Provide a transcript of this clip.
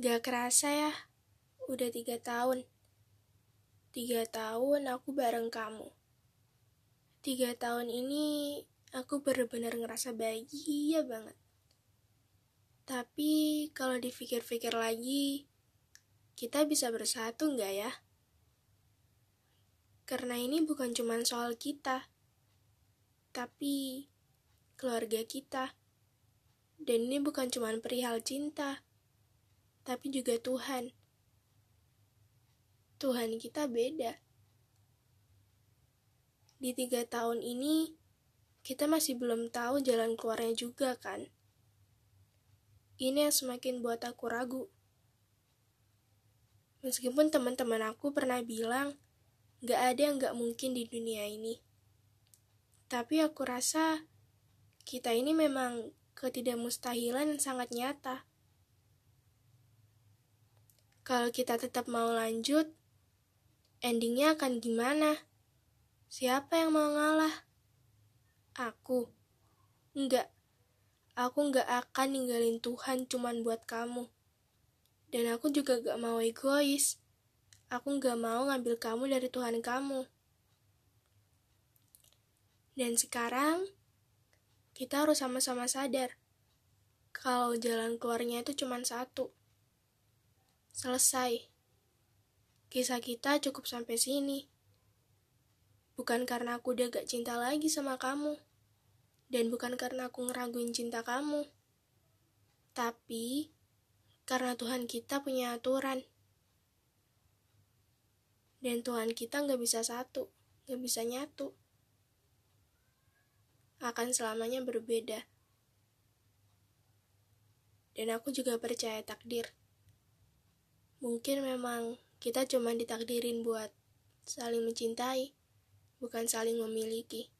Gak kerasa ya, udah tiga tahun. Tiga tahun aku bareng kamu. Tiga tahun ini aku benar-benar ngerasa bahagia banget. Tapi kalau dipikir-pikir lagi, kita bisa bersatu nggak ya? Karena ini bukan cuma soal kita, tapi keluarga kita. Dan ini bukan cuma perihal cinta, tapi juga Tuhan. Tuhan kita beda. Di tiga tahun ini, kita masih belum tahu jalan keluarnya juga kan? Ini yang semakin buat aku ragu. Meskipun teman-teman aku pernah bilang, gak ada yang gak mungkin di dunia ini. Tapi aku rasa, kita ini memang ketidakmustahilan yang sangat nyata. Kalau kita tetap mau lanjut, endingnya akan gimana? Siapa yang mau ngalah? Aku. Enggak. Aku enggak akan ninggalin Tuhan cuman buat kamu. Dan aku juga gak mau egois. Aku gak mau ngambil kamu dari Tuhan kamu. Dan sekarang, kita harus sama-sama sadar kalau jalan keluarnya itu cuma satu. Selesai. Kisah kita cukup sampai sini. Bukan karena aku udah gak cinta lagi sama kamu. Dan bukan karena aku ngeraguin cinta kamu. Tapi, karena Tuhan kita punya aturan. Dan Tuhan kita gak bisa satu, gak bisa nyatu. Akan selamanya berbeda. Dan aku juga percaya takdir. Mungkin memang kita cuma ditakdirin buat saling mencintai, bukan saling memiliki.